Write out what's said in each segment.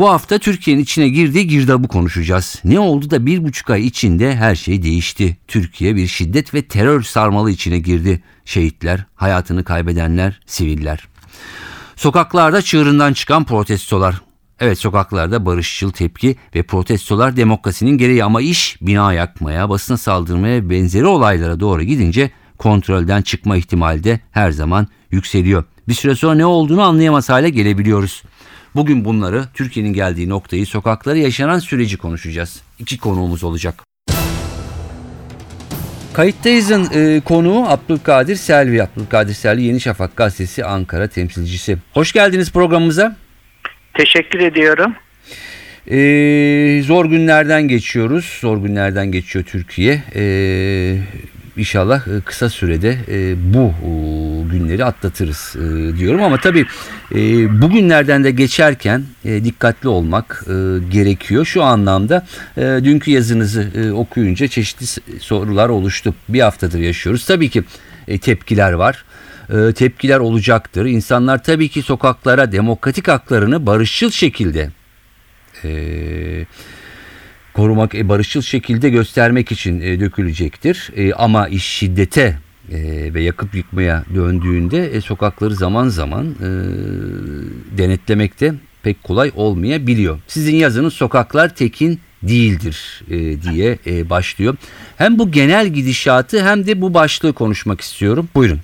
Bu hafta Türkiye'nin içine girdiği girdabı konuşacağız. Ne oldu da bir buçuk ay içinde her şey değişti. Türkiye bir şiddet ve terör sarmalı içine girdi. Şehitler, hayatını kaybedenler, siviller. Sokaklarda çığırından çıkan protestolar. Evet sokaklarda barışçıl tepki ve protestolar demokrasinin gereği ama iş bina yakmaya, basına saldırmaya benzeri olaylara doğru gidince kontrolden çıkma ihtimali de her zaman yükseliyor. Bir süre sonra ne olduğunu anlayamaz hale gelebiliyoruz. Bugün bunları Türkiye'nin geldiği noktayı, sokakları yaşanan süreci konuşacağız. İki konuğumuz olacak. Kayıttayız'ın e, konuğu Abdülkadir Selvi. Abdülkadir Selvi Yeni Şafak gazetesi Ankara temsilcisi. Hoş geldiniz programımıza. Teşekkür ediyorum. Ee, zor günlerden geçiyoruz. Zor günlerden geçiyor Türkiye. Ee, inşallah e, kısa sürede e, bu e, günleri atlatırız diyorum. Ama tabii bugünlerden de geçerken dikkatli olmak gerekiyor. Şu anlamda dünkü yazınızı okuyunca çeşitli sorular oluştu. Bir haftadır yaşıyoruz. Tabii ki tepkiler var tepkiler olacaktır. İnsanlar tabii ki sokaklara demokratik haklarını barışçıl şekilde e, korumak, e, barışçıl şekilde göstermek için e, dökülecektir. E, ama iş şiddete e, ve yakıp yıkmaya döndüğünde e, sokakları zaman zaman e, denetlemekte pek kolay olmayabiliyor. Sizin yazınız sokaklar tekin değildir e, diye e, başlıyor. Hem bu genel gidişatı hem de bu başlığı konuşmak istiyorum. Buyurun.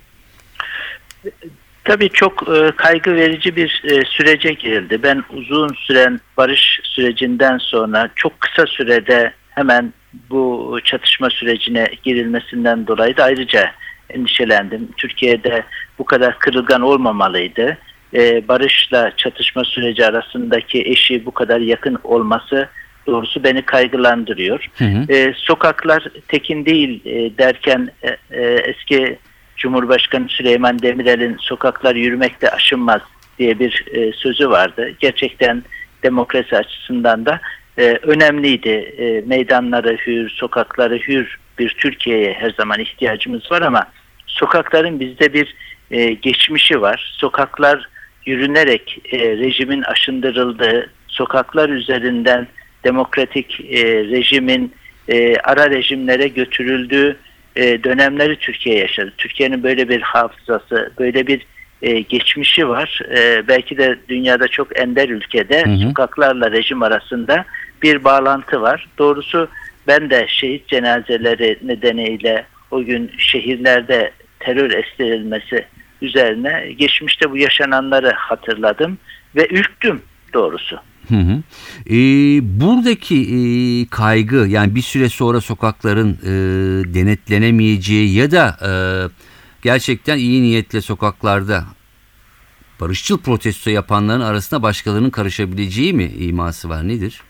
Tabii çok e, kaygı verici bir e, sürece girildi. Ben uzun süren barış sürecinden sonra çok kısa sürede hemen bu çatışma sürecine girilmesinden dolayı da ayrıca endişelendim. Türkiye'de bu kadar kırılgan olmamalıydı. E, barışla çatışma süreci arasındaki eşi bu kadar yakın olması doğrusu beni kaygılandırıyor. Hı hı. E, sokaklar tekin değil e, derken e, e, eski Cumhurbaşkanı Süleyman Demirel'in sokaklar yürümekte aşınmaz diye bir e, sözü vardı. Gerçekten demokrasi açısından da e, önemliydi. E, meydanları hür, sokakları hür bir Türkiye'ye her zaman ihtiyacımız var ama sokakların bizde bir e, geçmişi var. Sokaklar yürünerek e, rejimin aşındırıldığı, sokaklar üzerinden demokratik e, rejimin e, ara rejimlere götürüldüğü e, dönemleri Türkiye yaşadı. Türkiye'nin böyle bir hafızası, böyle bir e, geçmişi var. E, belki de dünyada çok ender ülkede hı hı. sokaklarla rejim arasında bir bağlantı var. Doğrusu ben de şehit cenazeleri nedeniyle o gün şehirlerde terör estirilmesi üzerine geçmişte bu yaşananları hatırladım ve ürktüm doğrusu. Hı hı. E, buradaki e, kaygı yani bir süre sonra sokakların e, denetlenemeyeceği ya da e, gerçekten iyi niyetle sokaklarda barışçıl protesto yapanların arasında başkalarının karışabileceği mi iması var nedir?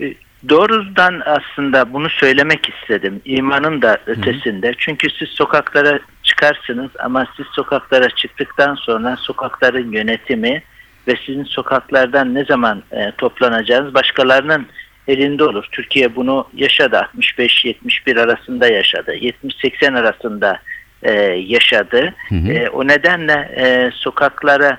E, doğrudan aslında bunu söylemek istedim. İmanın da ötesinde. Hı hı. Çünkü siz sokaklara çıkarsınız ama siz sokaklara çıktıktan sonra sokakların yönetimi ve sizin sokaklardan ne zaman e, toplanacağınız başkalarının elinde olur. Türkiye bunu yaşadı. 65-71 arasında yaşadı. 70-80 arasında e, yaşadı. Hı hı. E, o nedenle e, sokaklara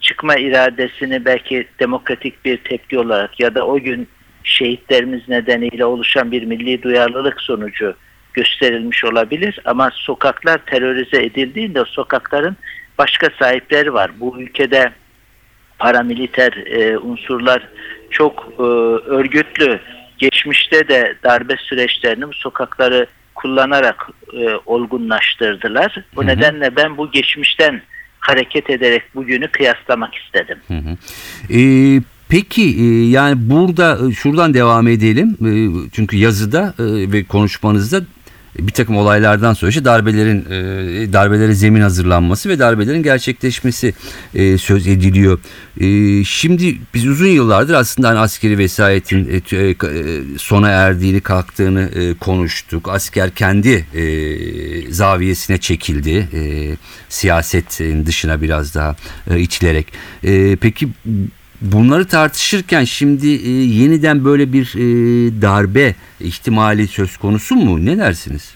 çıkma iradesini belki demokratik bir tepki olarak ya da o gün şehitlerimiz nedeniyle oluşan bir milli duyarlılık sonucu gösterilmiş olabilir. Ama sokaklar terörize edildiğinde sokakların başka sahipleri var. Bu ülkede paramiliter e, unsurlar çok e, örgütlü. Geçmişte de darbe süreçlerini bu sokakları kullanarak e, olgunlaştırdılar. Bu hı hı. nedenle ben bu geçmişten hareket ederek bugünü kıyaslamak istedim. Hı hı. Ee, peki e, yani burada e, şuradan devam edelim. E, çünkü yazıda ve konuşmanızda bir takım olaylardan sonra işte darbelerin e, darbelere zemin hazırlanması ve darbelerin gerçekleşmesi e, söz ediliyor. E, şimdi biz uzun yıllardır aslında hani askeri vesayetin e, e, e, sona erdiğini kalktığını e, konuştuk. Asker kendi e, zaviyesine çekildi. E, siyasetin dışına biraz daha e, itilerek. E, peki bunları tartışırken şimdi e, yeniden böyle bir e, darbe ihtimali söz konusu mu? Ne dersiniz?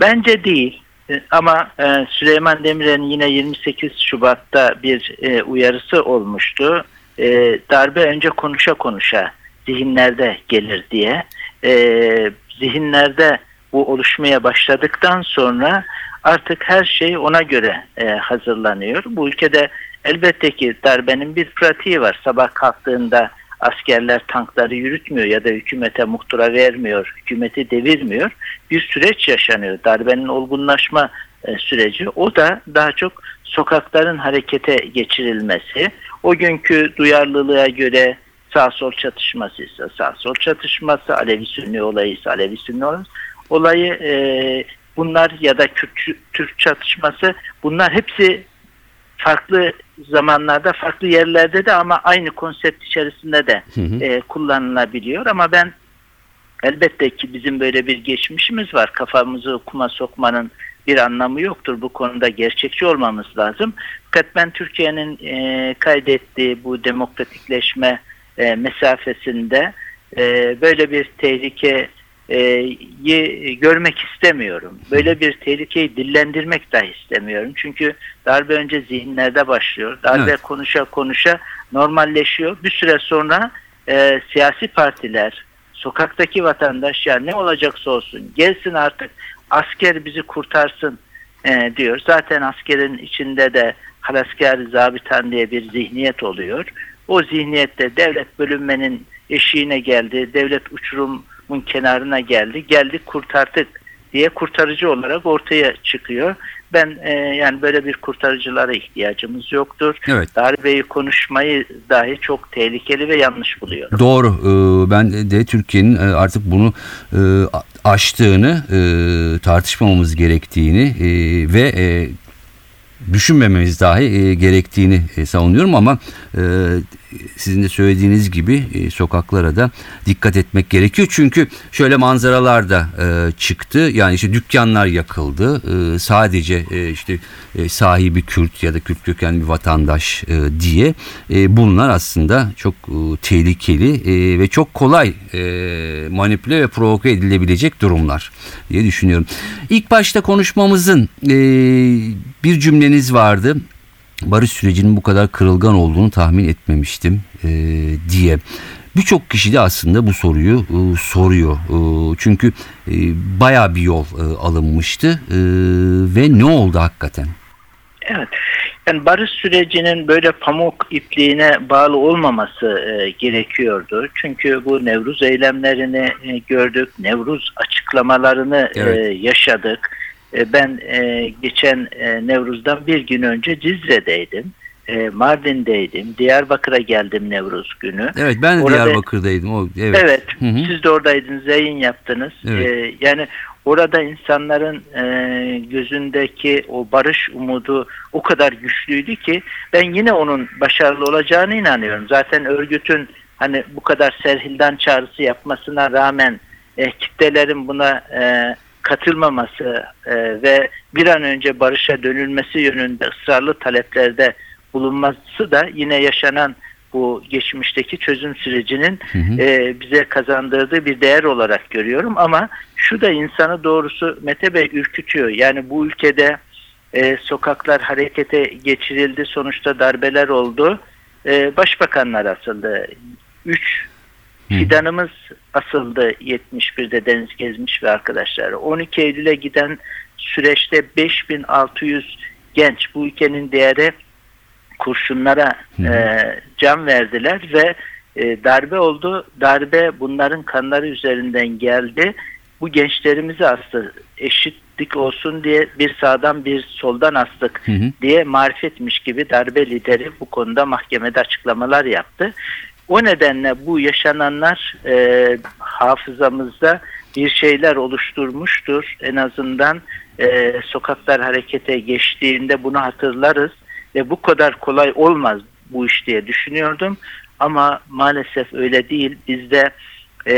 Bence değil. E, Ama e, Süleyman Demirel'in yine 28 Şubat'ta bir e, uyarısı olmuştu. E, darbe önce konuşa konuşa zihinlerde gelir diye. E, zihinlerde bu oluşmaya başladıktan sonra artık her şey ona göre e, hazırlanıyor. Bu ülkede elbette ki darbenin bir pratiği var. Sabah kalktığında askerler tankları yürütmüyor ya da hükümete muhtıra vermiyor, hükümeti devirmiyor. Bir süreç yaşanıyor. Darbenin olgunlaşma e, süreci. O da daha çok sokakların harekete geçirilmesi. O günkü duyarlılığa göre sağ sol çatışması ise sağ sol çatışması, Alevi Sünni olayı ise Alevi Sünni olayı, olayı e, bunlar ya da Kürt, Türk çatışması bunlar hepsi farklı zamanlarda farklı yerlerde de ama aynı konsept içerisinde de Hı hı. e, kullanılabiliyor. Ama ben elbette ki bizim böyle bir geçmişimiz var. Kafamızı kuma sokmanın bir anlamı yoktur. Bu konuda gerçekçi olmamız lazım. Fakat ben Türkiye'nin e, kaydettiği bu demokratikleşme e, mesafesinde e, böyle bir tehlike yi görmek istemiyorum. Böyle bir tehlikeyi dillendirmek dahi istemiyorum. Çünkü darbe önce zihinlerde başlıyor. Darbe Evet. konuşa konuşa normalleşiyor. Bir süre sonra e, siyasi partiler, sokaktaki vatandaş ya ne olacaksa olsun gelsin artık asker bizi kurtarsın e, diyor. Zaten askerin içinde de halasker zabitan diye bir zihniyet oluyor. O zihniyette devlet bölünmenin eşiğine geldi. Devlet uçurumun kenarına geldi. Geldik kurtardık diye kurtarıcı olarak ortaya çıkıyor. Ben e, yani böyle bir kurtarıcılara ihtiyacımız yoktur. Evet. Darbeyi konuşmayı dahi çok tehlikeli ve yanlış buluyorum. Doğru. Ee, Ben de Türkiye'nin e, artık bunu e, aştığını, e, tartışmamamız gerektiğini e, ve e, düşünmememiz dahi e, gerektiğini savunuyorum ama sizin de söylediğiniz gibi e, sokaklara da dikkat etmek gerekiyor. Çünkü şöyle manzaralar da e, çıktı. Yani işte dükkanlar yakıldı. E, sadece işte sahibi Kürt ya da Kürt kökenli bir vatandaş diye bunlar aslında çok tehlikeli ve çok kolay e, manipüle ve provoke edilebilecek durumlar diye düşünüyorum. İlk başta konuşmamızın bir cümleniz vardı. Barış sürecinin bu kadar kırılgan olduğunu tahmin etmemiştim e, diye. Birçok kişi de aslında bu soruyu e, soruyor. E, çünkü e, bayağı bir yol e, alınmıştı E, ve ne oldu hakikaten? Evet. Yani barış sürecinin böyle pamuk ipliğine bağlı olmaması e, gerekiyordu. Çünkü bu Nevruz eylemlerini e, gördük, Nevruz açıklamalarını e, Evet. yaşadık. E, ben e, geçen e, Nevruz'dan bir gün önce Cizre'deydim. E, Mardin'deydim. Diyarbakır'a geldim Nevruz günü. Evet ben de Orada- Diyarbakır'daydım. O, evet. Evet, Hı hı. siz de oradaydınız, yayın yaptınız. Evet. Yani orada insanların e, gözündeki o barış umudu o kadar güçlüydü ki ben yine onun başarılı olacağına inanıyorum. Zaten örgütün hani bu kadar serhildan çağrısı yapmasına rağmen e, kitlelerin buna e, katılmaması e, ve bir an önce barışa dönülmesi yönünde ısrarlı taleplerde bulunması da yine yaşanan bu geçmişteki çözüm sürecinin Hı hı. e, bize kazandırdığı bir değer olarak görüyorum ama şu da insanı doğrusu Mete Bey ürkütüyor. Yani bu ülkede e, sokaklar harekete geçirildi, sonuçta darbeler oldu. E, başbakanlar asıldı. Üç. Fidanımız asıldı 71'de Deniz Gezmiş ve arkadaşları. 12 Eylül'e giden süreçte 5600 genç bu ülkenin değeri kurşunlara Hı hı. e, can verdiler ve e, darbe oldu. Darbe bunların kanları üzerinden geldi. Bu gençlerimizi astı. Eşitlik olsun diye bir sağdan bir soldan astık Hı hı. diye marifetmiş gibi darbe lideri bu konuda mahkemede açıklamalar yaptı. O nedenle bu yaşananlar e, hafızamızda bir şeyler oluşturmuştur. En azından e, sokaklar harekete geçtiğinde bunu hatırlarız ve bu kadar kolay olmaz bu iş diye düşünüyordum. Ama maalesef öyle değil. Bizde e,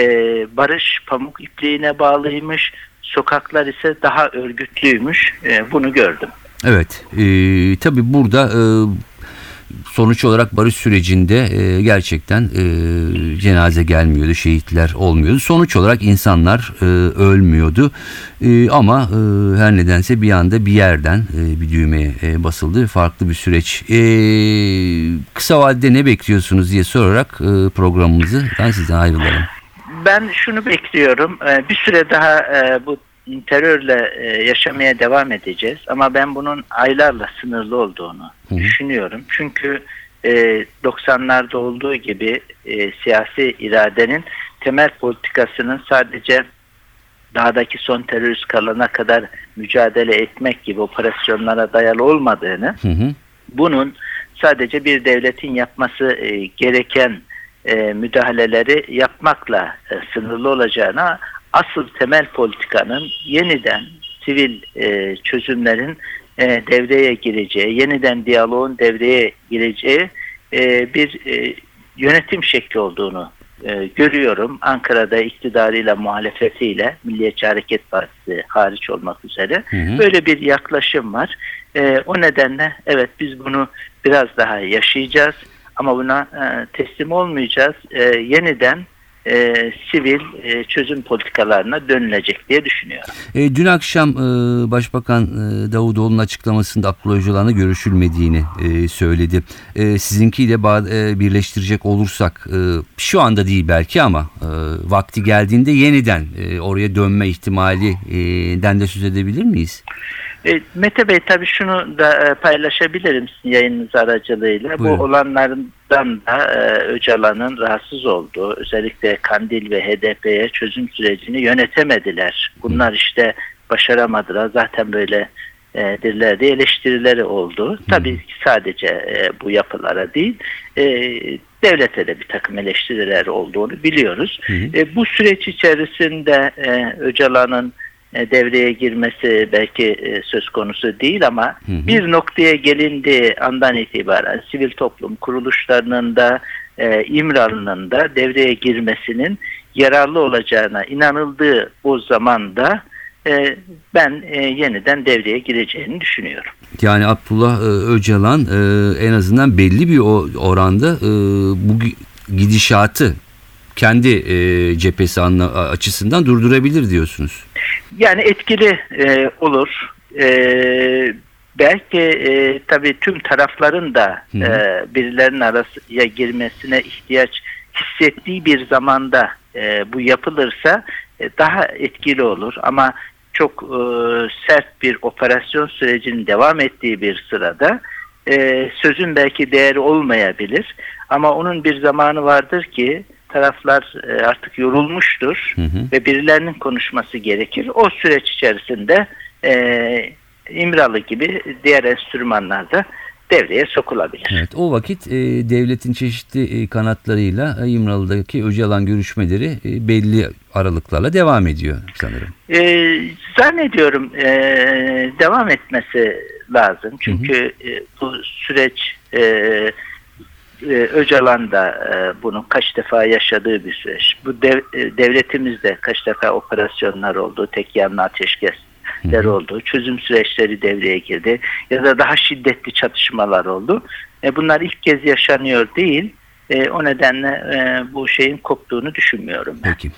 barış pamuk ipliğine bağlıymış, sokaklar ise daha örgütlüymüş. E, bunu gördüm. Evet, e, tabii burada e, sonuç olarak barış sürecinde e, gerçekten e, cenaze gelmiyordu, şehitler olmuyordu. Sonuç olarak insanlar e, ölmüyordu E, ama e, her nedense bir anda bir yerden e, bir düğmeye e, basıldı. Farklı bir süreç. E, kısa vadede ne bekliyorsunuz diye sorarak e, programımızı ben sizden ayrılalım. Ben şunu bekliyorum. e, Bir süre daha e, bu terörle e, yaşamaya devam edeceğiz. Ama ben bunun aylarla sınırlı olduğunu Hı düşünüyorum. Çünkü e, 90'larda olduğu gibi e, siyasi iradenin temel politikasının sadece dağdaki son terörist kalana kadar mücadele etmek gibi operasyonlara dayalı olmadığını, Hı hı. bunun sadece bir devletin yapması e, gereken e, müdahaleleri yapmakla e, sınırlı olacağına asıl temel politikanın yeniden sivil e, çözümlerin e, devreye gireceği, yeniden diyaloğun devreye gireceği e, bir e, yönetim şekli olduğunu e, görüyorum. Ankara'da iktidarıyla muhalefetiyle Milliyetçi Hareket Partisi hariç olmak üzere Hı hı. böyle bir yaklaşım var. E, o nedenle evet biz bunu biraz daha yaşayacağız ama buna e, teslim olmayacağız. E, yeniden e, sivil e, çözüm politikalarına dönülecek diye düşünüyorum. E, dün akşam e, Başbakan e, Davutoğlu'nun açıklamasında Abdullah Öcalan'la görüşülmediğini e, söyledi. E, sizinkiyle ba- e, birleştirecek olursak e, şu anda değil belki ama e, vakti geldiğinde yeniden e, oraya dönme ihtimalinden de söz edebilir miyiz? E, Mete Bey tabii şunu da e, paylaşabilirim sizin yayınınız aracılığıyla. Buyurun. Bu olanlardan da e, Öcalan'ın rahatsız olduğu özellikle Kandil ve HDP'ye çözüm sürecini yönetemediler. Bunlar işte başaramadılar. Zaten böyle e, dirler diye eleştirileri oldu. Tabii ki sadece e, bu yapılara değil e, devlete de bir takım eleştiriler olduğunu biliyoruz. Hı hı. E, bu süreç içerisinde e, Öcalan'ın devreye girmesi belki e, söz konusu değil ama Hı hı. bir noktaya gelindiği andan itibaren sivil toplum kuruluşlarının da e, İmralı'nın da devreye girmesinin yararlı olacağına inanıldığı o zamanda e, ben e, yeniden devreye gireceğini düşünüyorum. Yani Abdullah e, Öcalan e, en azından belli bir oranda e, bu gi- gidişatı kendi e, cephesi açısından durdurabilir diyorsunuz. Yani etkili e, olur. E, belki e, tabii tüm tarafların da Hı hı. e, birilerinin arasına girmesine ihtiyaç hissettiği bir zamanda e, bu yapılırsa e, daha etkili olur. Ama çok e, sert bir operasyon sürecinin devam ettiği bir sırada e, sözün belki değeri olmayabilir. Ama onun bir zamanı vardır ki taraflar e, artık yorulmuştur Hı hı. ve birilerinin konuşması gerekir. O süreç içerisinde e, İmralı gibi diğer enstrümanlar da devreye sokulabilir. Evet, o vakit e, devletin çeşitli e, kanatlarıyla e, İmralı'daki Öcalan görüşmeleri e, belli aralıklarla devam ediyor sanırım. E, zannediyorum e, devam etmesi lazım. Çünkü e, bu süreç e, e, Öcalan da e, bunu kaç defa yaşadığı bir süreç. Bu dev, e, devletimizde kaç defa operasyonlar oldu, tek yanlı ateşkesler oldu, çözüm süreçleri devreye girdi ya da daha şiddetli çatışmalar oldu. E, bunlar ilk kez yaşanıyor değil. E, o nedenle e, bu şeyin koptuğunu düşünmüyorum ben. Peki.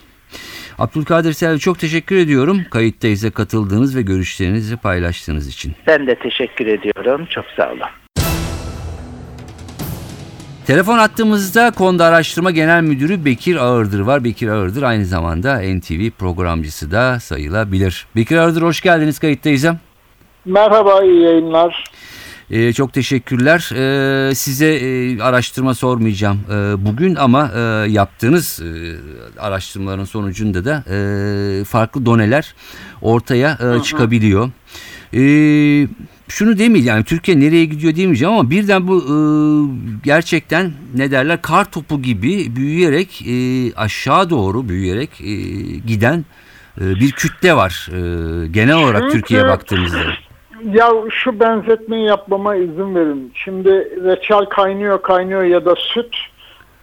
Abdülkadir Selvi çok teşekkür ediyorum. Kayıttayıza katıldığınız ve görüşlerinizi paylaştığınız için. Ben de teşekkür ediyorum. Çok sağ olun. Telefon attığımızda Konda Araştırma Genel Müdürü Bekir Ağırdır var. Bekir Ağırdır aynı zamanda NTV programcısı da sayılabilir. Bekir Ağırdır hoş geldiniz kayıttayıza. Merhaba, iyi yayınlar. Ee, çok teşekkürler. Ee, size e, araştırma sormayacağım e, bugün ama e, yaptığınız e, araştırmaların sonucunda da e, farklı doneler ortaya e, çıkabiliyor. E, şunu demeyeceğim yani Türkiye nereye gidiyor demeyeceğim ama birden bu e, gerçekten ne derler kar topu gibi büyüyerek e, aşağı doğru büyüyerek e, giden e, bir kütle var e, genel olarak Çünkü- Türkiye'ye baktığımızda. Ya şu benzetmeyi yapmama izin verin. Şimdi reçel kaynıyor kaynıyor ya da süt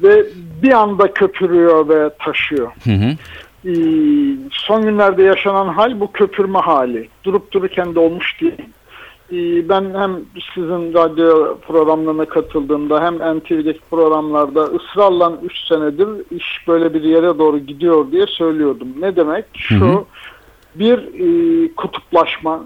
ve bir anda köpürüyor ve taşıyor. Hı hı. Ee, son günlerde yaşanan hal bu köpürme hali. Durup dururken de olmuş değil. Ee, ben hem sizin radyo programlarına katıldığımda hem NTV'deki programlarda ısrarla 3 senedir iş böyle bir yere doğru gidiyor diye söylüyordum. Ne demek? Şu Hı hı. bir e, kutuplaşma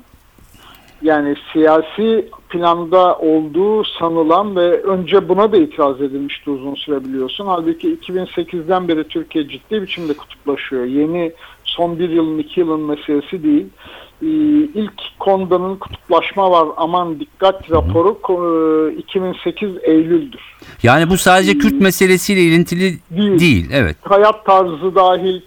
yani siyasi planda olduğu sanılan ve önce buna da itiraz edilmişti uzun süre biliyorsun. Halbuki 2008'den beri Türkiye ciddi biçimde kutuplaşıyor. Yeni son bir yılın iki yılın meselesi değil. Ee, ilk Konda'nın kutuplaşma var aman dikkat raporu ko- e, 2008 Eylül'dür. Yani bu sadece Kürt meselesiyle ilintili Değil. değil. Evet. hayat tarzı dahil,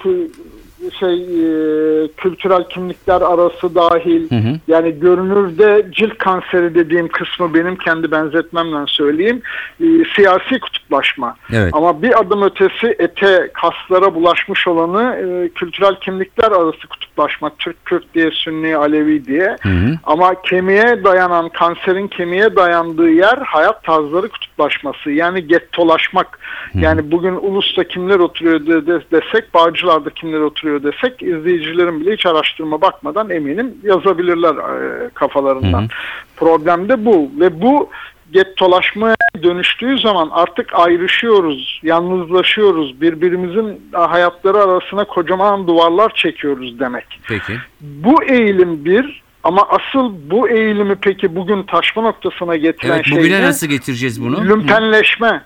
şey e, kültürel kimlikler arası dahil. Hı hı. Yani görünürde cilt kanseri dediğim kısmı benim kendi benzetmemle söyleyeyim. e, siyasi kutuplaşma. Evet. Ama bir adım ötesi ete, kaslara bulaşmış olanı e, kültürel kimlikler arası kutuplaşma. Türk, Kürt diye, Sünni, Alevi diye. Hı hı. Ama kemiğe dayanan, kanserin kemiğe dayandığı yer hayat tarzları kutuplaşması. Yani gettolaşmak. Yani bugün Ulus'ta kimler oturuyor de- de- desek, Bağcılar'da kimler oturuyor desek, izleyicilerin bile hiç araştırma bakmadan eminim yazabilirler e, kafalarından. Hı hı. Problem de bu. Ve bu gettolaşmaya dönüştüğü zaman artık ayrışıyoruz, yalnızlaşıyoruz, birbirimizin hayatları arasına kocaman duvarlar çekiyoruz demek. Peki. Bu eğilim bir ama asıl bu eğilimi peki bugün taşma noktasına getiren Evet şey bugüne ne? nasıl getireceğiz bunu? Lümpenleşme.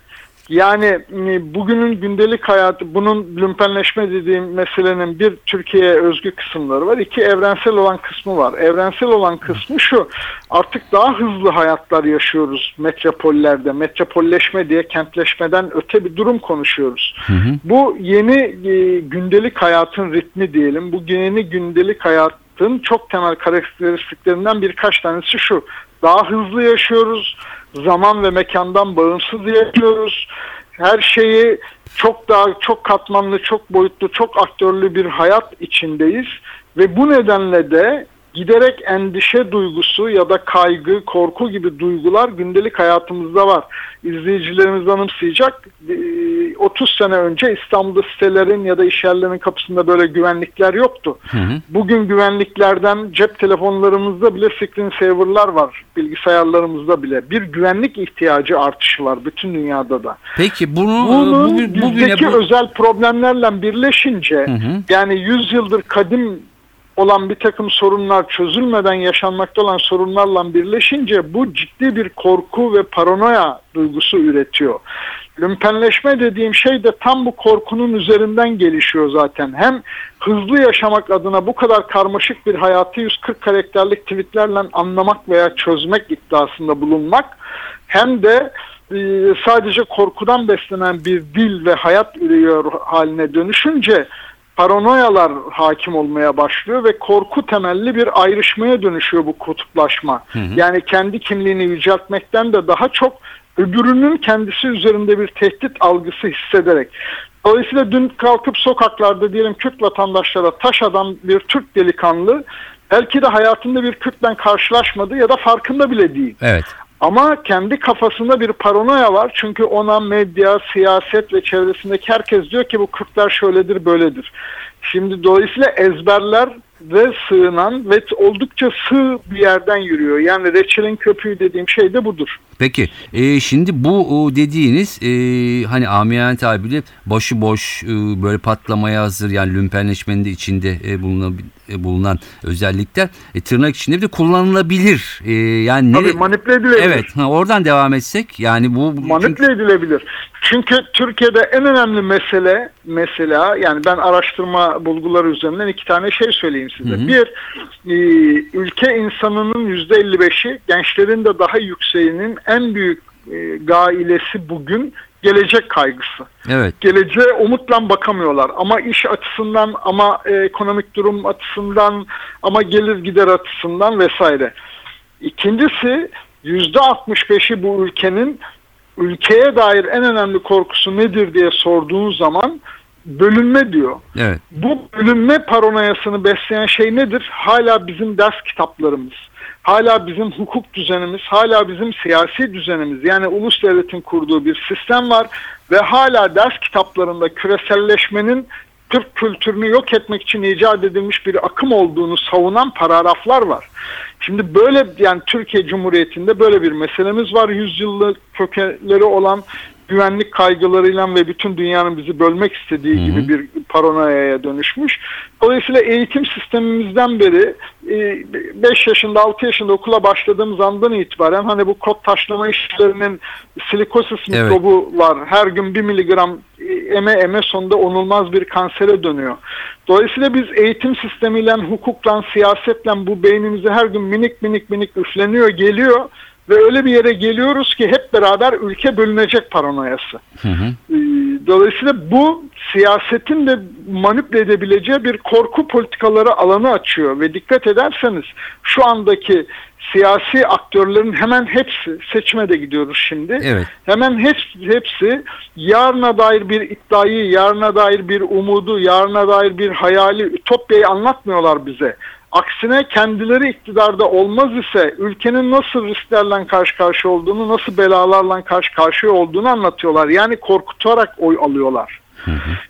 Yani bugünün gündelik hayatı bunun lümpenleşme dediğim meselenin bir Türkiye'ye özgü kısımları var. iki evrensel olan kısmı var. Evrensel olan kısmı şu. Artık daha hızlı hayatlar yaşıyoruz metropollerde. Metropolleşme diye kentleşmeden öte bir durum konuşuyoruz. Hı hı. Bu yeni e, gündelik hayatın ritmi diyelim. Bu yeni gündelik hayatın çok temel karakteristiklerinden birkaç tanesi şu. Daha hızlı yaşıyoruz. Zaman ve mekandan bağımsız yaşıyoruz. Her şeyi çok daha çok katmanlı, çok boyutlu, çok aktörlü bir hayat içindeyiz ve bu nedenle de giderek endişe duygusu ya da kaygı, korku gibi duygular gündelik hayatımızda var. İzleyicilerimiz anımsayacak. Ee, 30 sene önce İstanbul'da sitelerin ya da iş yerlerinin kapısında böyle güvenlikler yoktu. Hı hı. Bugün güvenliklerden cep telefonlarımızda bile screensaver'lar var. Bilgisayarlarımızda bile. Bir güvenlik ihtiyacı artışı var bütün dünyada da. Peki bunu e, bugün, bugüne özel problemlerle birleşince Hı hı. yani 100 yıldır kadim olan bir takım sorunlar çözülmeden yaşanmakta olan sorunlarla birleşince bu ciddi bir korku ve paranoya duygusu üretiyor. Lümpenleşme dediğim şey de tam bu korkunun üzerinden gelişiyor zaten. Hem hızlı yaşamak adına bu kadar karmaşık bir hayatı 140 karakterlik tweetlerle anlamak veya çözmek iddiasında bulunmak hem de e, sadece korkudan beslenen bir dil ve hayat ürüyor haline dönüşünce paranoyalar hakim olmaya başlıyor ve korku temelli bir ayrışmaya dönüşüyor bu kutuplaşma. Yani kendi kimliğini yüceltmekten de daha çok öbürünün kendisi üzerinde bir tehdit algısı hissederek. Dolayısıyla dün kalkıp sokaklarda diyelim Kürt vatandaşlara taş atan bir Türk delikanlı belki de hayatında bir Kürt'le karşılaşmadı ya da farkında bile değil. Evet. Ama kendi kafasında bir paranoya var. Çünkü ona medya, siyaset ve çevresindeki herkes diyor ki bu Kürtler şöyledir, böyledir. Şimdi dolayısıyla ezberler ve sığınan ve oldukça sığ bir yerden yürüyor. Yani reçelin köpüğü dediğim şey de budur. Peki e, şimdi bu o, dediğiniz e, hani amiyane tabiri başıboş e, böyle patlamaya hazır yani lümpenleşmenin de içinde e, bulunan, e, bulunan özellikler e, tırnak içinde bir de kullanılabilir. E, yani Tabii nere- manipüle edilebilir. Evet ha, oradan devam etsek yani bu çünkü- Manipüle edilebilir. Çünkü Türkiye'de en önemli mesele mesela yani ben araştırma bulguları üzerinden iki tane şey söyleyeyim size. Hı hı. Bir, e, ülke insanının yüzde 55'i gençlerin de daha yükseğinin en büyük e, gailesi bugün gelecek kaygısı. evet Geleceğe umutla bakamıyorlar ama iş açısından ama e, ekonomik durum açısından ama gelir gider açısından vesaire. İkincisi yüzde 65'i bu ülkenin ülkeye dair en önemli korkusu nedir diye sorduğun zaman bölünme diyor. Evet. Bu bölünme paranoyasını besleyen şey nedir? Hala bizim ders kitaplarımız, hala bizim hukuk düzenimiz, hala bizim siyasi düzenimiz. Yani ulus devletin kurduğu bir sistem var ve hala ders kitaplarında küreselleşmenin Türk kültürünü yok etmek için icat edilmiş bir akım olduğunu savunan paragraflar var. Şimdi böyle yani Türkiye Cumhuriyeti'nde böyle bir meselemiz var. Yüzyıllık kökenleri olan güvenlik kaygılarıyla ve bütün dünyanın bizi bölmek istediği Hı hı. gibi bir paranoyaya dönüşmüş. Dolayısıyla eğitim sistemimizden beri 5 yaşında 6 yaşında okula başladığımız andan itibaren hani bu kod taşlama işlerinin silikosis Evet. mikrobu var. Her gün 1 miligram e, eme eme sonunda onulmaz bir kansere dönüyor. Dolayısıyla biz eğitim sistemiyle, hukukla, siyasetle bu beynimize her gün minik minik minik üfleniyor, geliyor ve öyle bir yere geliyoruz ki hep beraber ülke bölünecek paranoyası. Hı hı. Ee, Dolayısıyla bu siyasetin de manipüle edebileceği bir korku politikaları alanı açıyor ve dikkat ederseniz şu andaki siyasi aktörlerin hemen hepsi seçime de gidiyoruz şimdi. Evet. Hemen hepsi, hepsi yarına dair bir iddiayı, yarına dair bir umudu, yarına dair bir hayali, ütopyayı anlatmıyorlar bize. Aksine kendileri iktidarda olmaz ise ülkenin nasıl risklerle karşı karşıya olduğunu, nasıl belalarla karşı karşıya olduğunu anlatıyorlar. Yani korkutarak oy alıyorlar.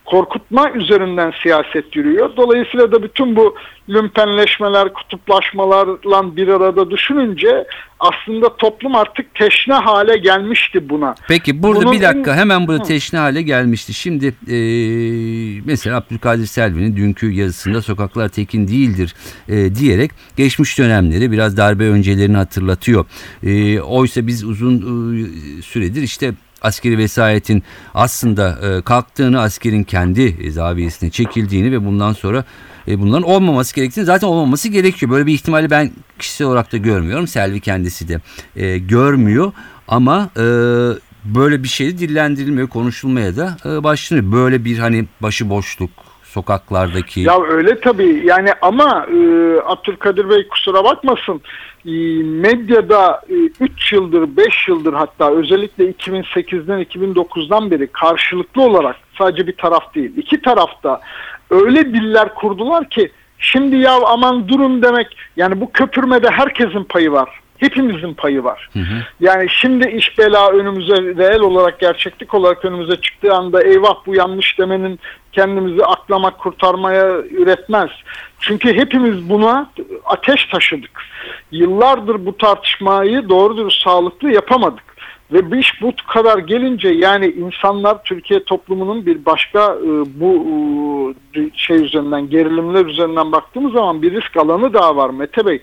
Korkutma üzerinden siyaset yürüyor. Dolayısıyla da bütün bu lümpenleşmeler, kutuplaşmalarla bir arada düşününce aslında toplum artık teşne hale gelmişti buna. Peki burada Bunun bir dakika en- hemen burada Hı. teşne hale gelmişti. Şimdi e, mesela Abdülkadir Selvi'nin dünkü yazısında sokaklar tekin değildir e, diyerek geçmiş dönemleri biraz darbe öncelerini hatırlatıyor. E, oysa biz uzun e, süredir işte askeri vesayetin aslında e, kalktığını askerin kendi zaviyesine çekildiğini ve bundan sonra e, bunların olmaması gerektiğini zaten olmaması gerekiyor. Böyle bir ihtimali ben kişisel olarak da görmüyorum. Selvi kendisi de e, görmüyor ama e, böyle bir şey dillendirilmiyor, konuşulmaya da e, başlanıyor. Böyle bir hani başıboşluk sokaklardaki Ya öyle tabii yani ama e, Abdülkadir Bey kusura bakmasın e, medyada 3 yıldır 5 yıldır hatta özellikle 2008'den 2009'dan beri karşılıklı olarak sadece bir taraf değil iki tarafta öyle diller kurdular ki şimdi ya aman durun demek yani bu köpürmede herkesin payı var. Hepimizin payı var. Yani şimdi iş bela önümüze reel olarak gerçeklik olarak önümüze çıktığı anda eyvah bu yanlış demenin kendimizi aklamak kurtarmaya üretmez. Çünkü hepimiz buna ateş taşıdık. Yıllardır bu tartışmayı doğru dürüst sağlıklı yapamadık. Ve bu iş bu kadar gelince yani insanlar Türkiye toplumunun bir başka e, bu e, şey üzerinden gerilimler üzerinden baktığımız zaman bir risk alanı daha var Mete Bey.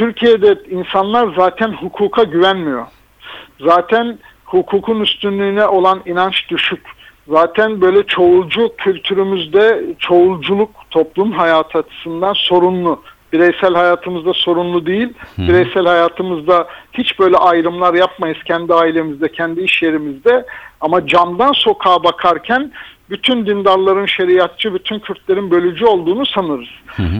Türkiye'de insanlar zaten hukuka güvenmiyor. Zaten hukukun üstünlüğüne olan inanç düşük. Zaten böyle çoğulcu kültürümüzde çoğulculuk toplum hayatı açısından sorunlu. Bireysel hayatımızda sorunlu değil. Bireysel hayatımızda hiç böyle ayrımlar yapmayız kendi ailemizde, kendi iş yerimizde. Ama camdan sokağa bakarken bütün dindarların şeriatçı, bütün Kürtlerin bölücü olduğunu sanırız.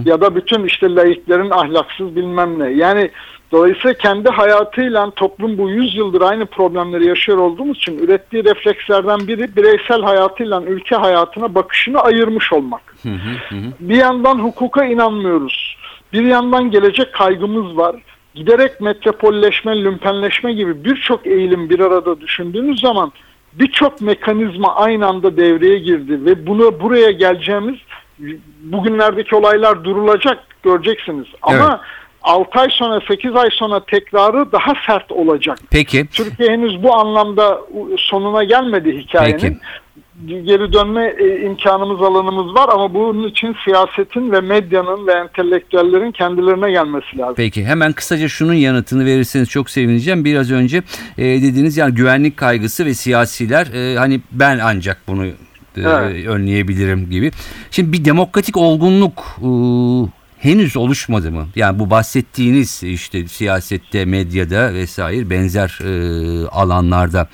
Ya da bütün işte laiklerin ahlaksız bilmem ne. Yani dolayısıyla kendi hayatıyla toplum bu 100 yıldır aynı problemleri yaşıyor olduğumuz için ürettiği reflekslerden biri bireysel hayatıyla ülke hayatına bakışını ayırmış olmak. Bir yandan hukuka inanmıyoruz. Bir yandan gelecek kaygımız var. Giderek metropolleşme, lümpenleşme gibi birçok eğilim bir arada düşündüğünüz zaman birçok mekanizma aynı anda devreye girdi ve bunu buraya geleceğimiz bugünlerdeki olaylar durulacak göreceksiniz. Ama 6 ay sonra 8 ay sonra tekrarı daha sert olacak. Peki Türkiye henüz bu anlamda sonuna gelmedi hikayenin. Peki. Geri dönme e, imkanımız alanımız var ama bunun için siyasetin ve medyanın ve entelektüellerin kendilerine gelmesi lazım. Peki hemen kısaca şunun yanıtını verirseniz çok sevineceğim. Biraz önce e, dediğiniz yani güvenlik kaygısı ve siyasiler e, hani ben ancak bunu e, Evet. önleyebilirim gibi. Şimdi bir demokratik olgunluk e, henüz oluşmadı mı? Yani bu bahsettiğiniz işte siyasette, medyada vesaire benzer e, alanlarda.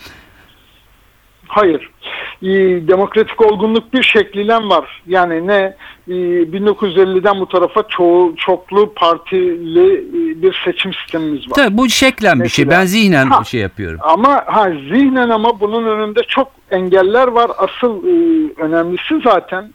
Hayır. E, demokratik olgunluk bir şekliyle var. Yani ne e, 1950'den bu tarafa çoğu, çoklu partili e, bir seçim sistemimiz var. Tabii bu şeklen bir şey. Ben zihnen Ha. şey yapıyorum. Ama ha zihnen ama bunun önünde çok engeller var. Asıl e, önemlisi zaten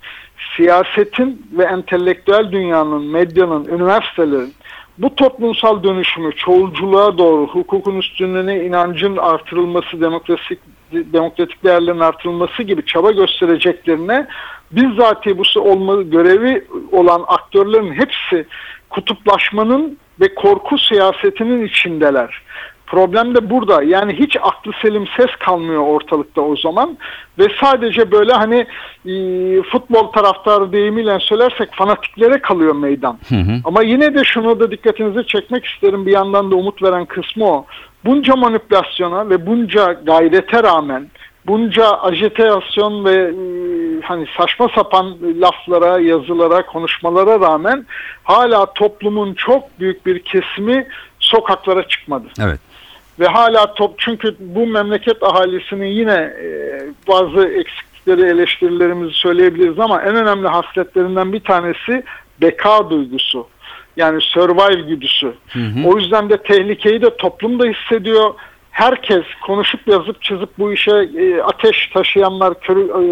siyasetin ve entelektüel dünyanın, medyanın, üniversitelerin bu toplumsal dönüşümü çoğulculuğa doğru hukukun üstünlüğüne inancın artırılması, demokratik demokratik değerlerin artırılması gibi çaba göstereceklerine bizzati bu olma görevi olan aktörlerin hepsi kutuplaşmanın ve korku siyasetinin içindeler. Problem de burada. Yani hiç aklı selim ses kalmıyor ortalıkta o zaman. Ve sadece böyle hani e, futbol taraftarı deyimiyle söylersek fanatiklere kalıyor meydan. Ama yine de şunu da dikkatinizi çekmek isterim. Bir yandan da umut veren kısmı o. Bunca manipülasyona ve bunca gayrete rağmen bunca ajitasyon ve e, hani saçma sapan laflara, yazılara, konuşmalara rağmen hala toplumun çok büyük bir kesimi sokaklara çıkmadı. Evet. Ve hala top çünkü bu memleket ahalisinin yine e, bazı eksiklikleri, eleştirilerimizi söyleyebiliriz ama en önemli hasletlerinden bir tanesi beka duygusu. Yani survive güdüsü. O yüzden de tehlikeyi de toplum da hissediyor. Herkes konuşup yazıp çizip bu işe e, ateş taşıyanlar, körü, e,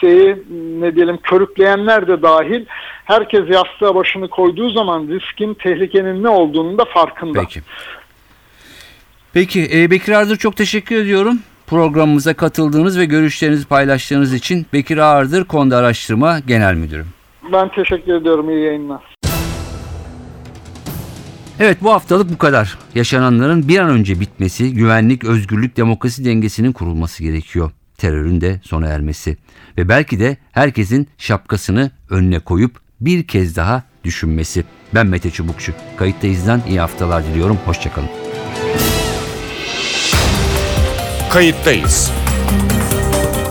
şeyi ne diyelim körükleyenler de dahil herkes yastığa başını koyduğu zaman riskin, tehlikenin ne olduğunu da farkında. Peki. Peki e, Bekir Ardır çok teşekkür ediyorum. Programımıza katıldığınız ve görüşlerinizi paylaştığınız için Bekir Ağırdır Konda Araştırma Genel Müdürüm. Ben teşekkür ediyorum. İyi yayınlar. Evet bu haftalık bu kadar. Yaşananların bir an önce bitmesi, güvenlik, özgürlük, demokrasi dengesinin kurulması gerekiyor. Terörün de sona ermesi. Ve belki de herkesin şapkasını önüne koyup bir kez daha düşünmesi. Ben Mete Çubukçu. Kayıttayız'dan iyi haftalar diliyorum. Hoşçakalın. Kayıttayız.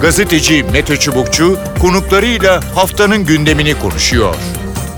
Gazeteci Mete Çubukçu konuklarıyla haftanın gündemini konuşuyor.